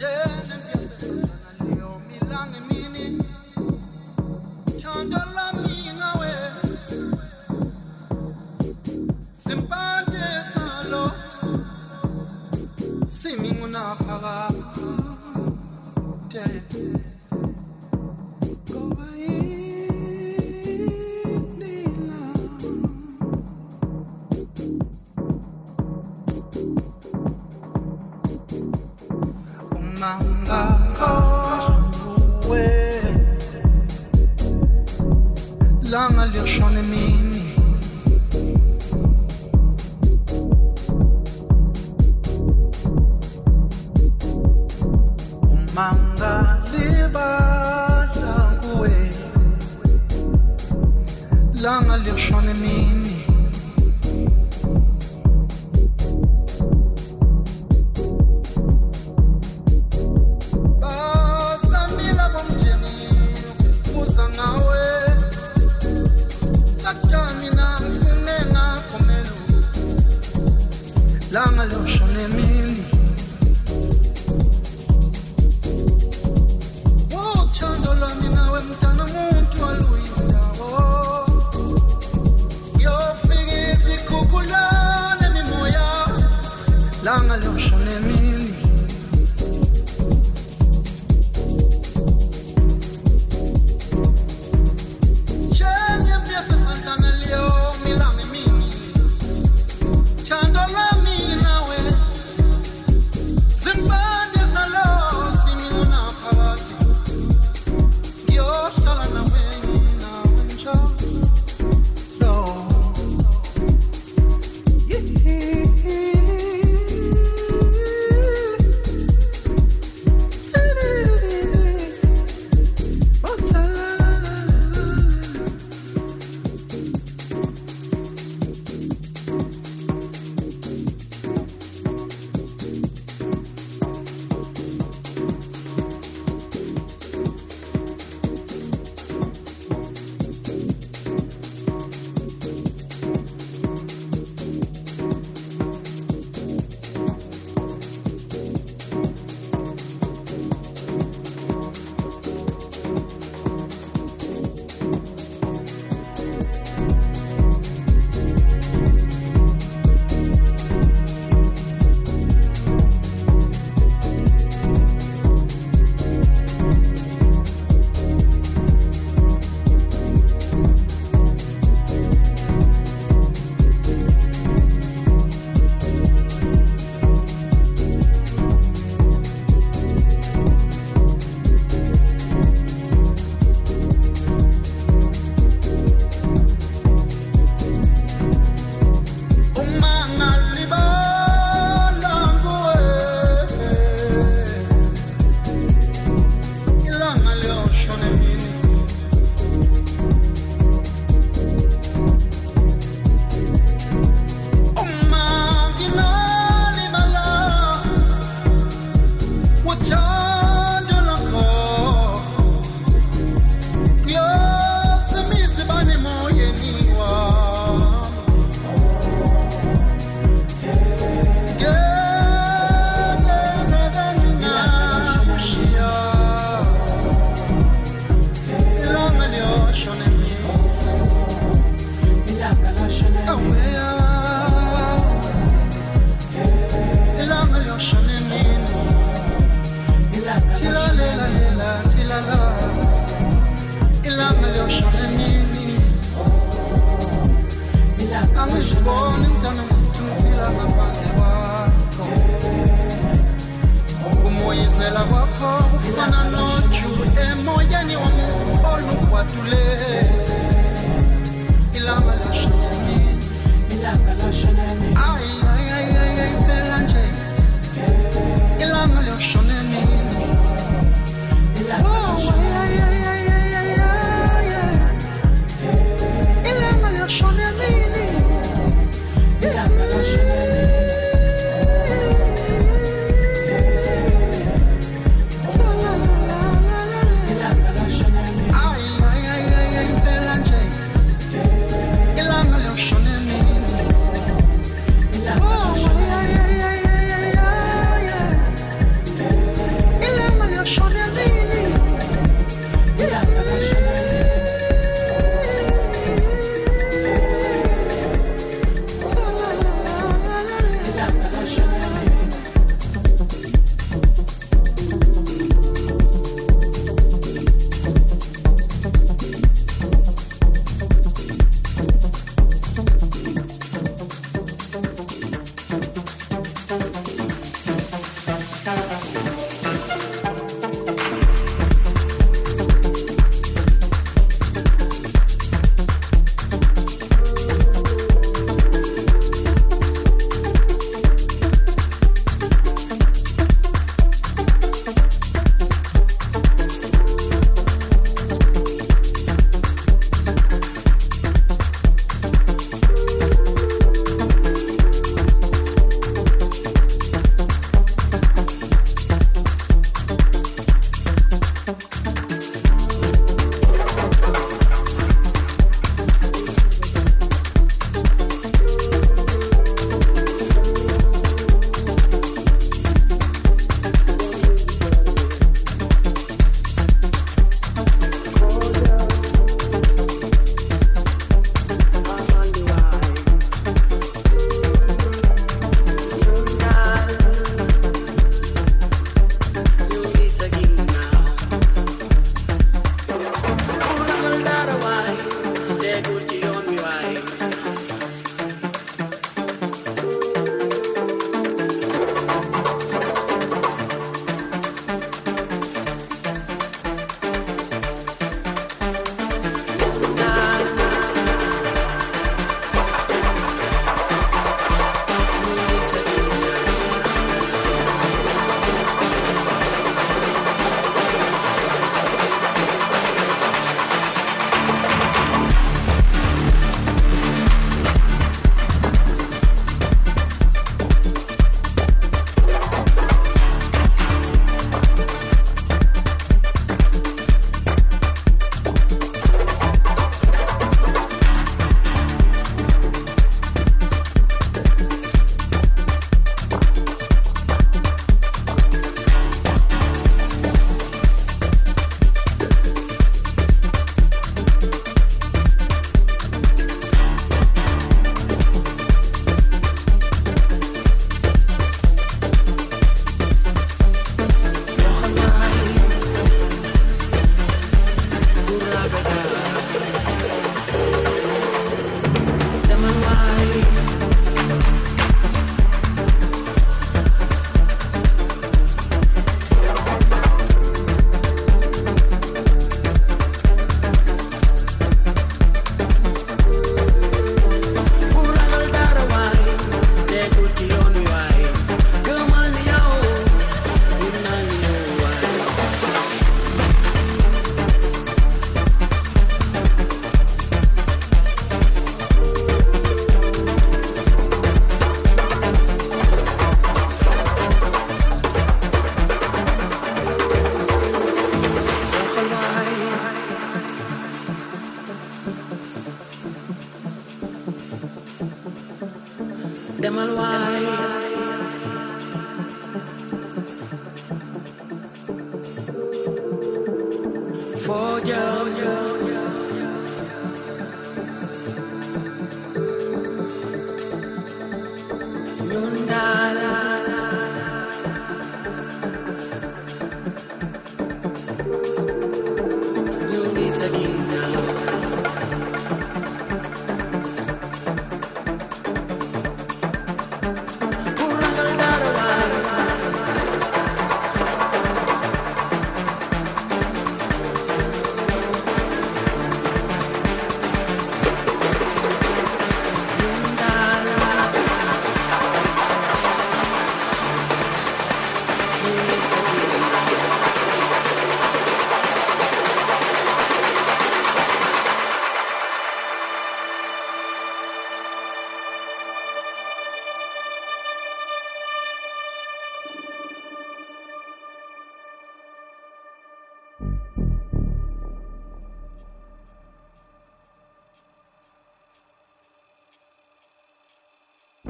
Yeah.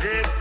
Good.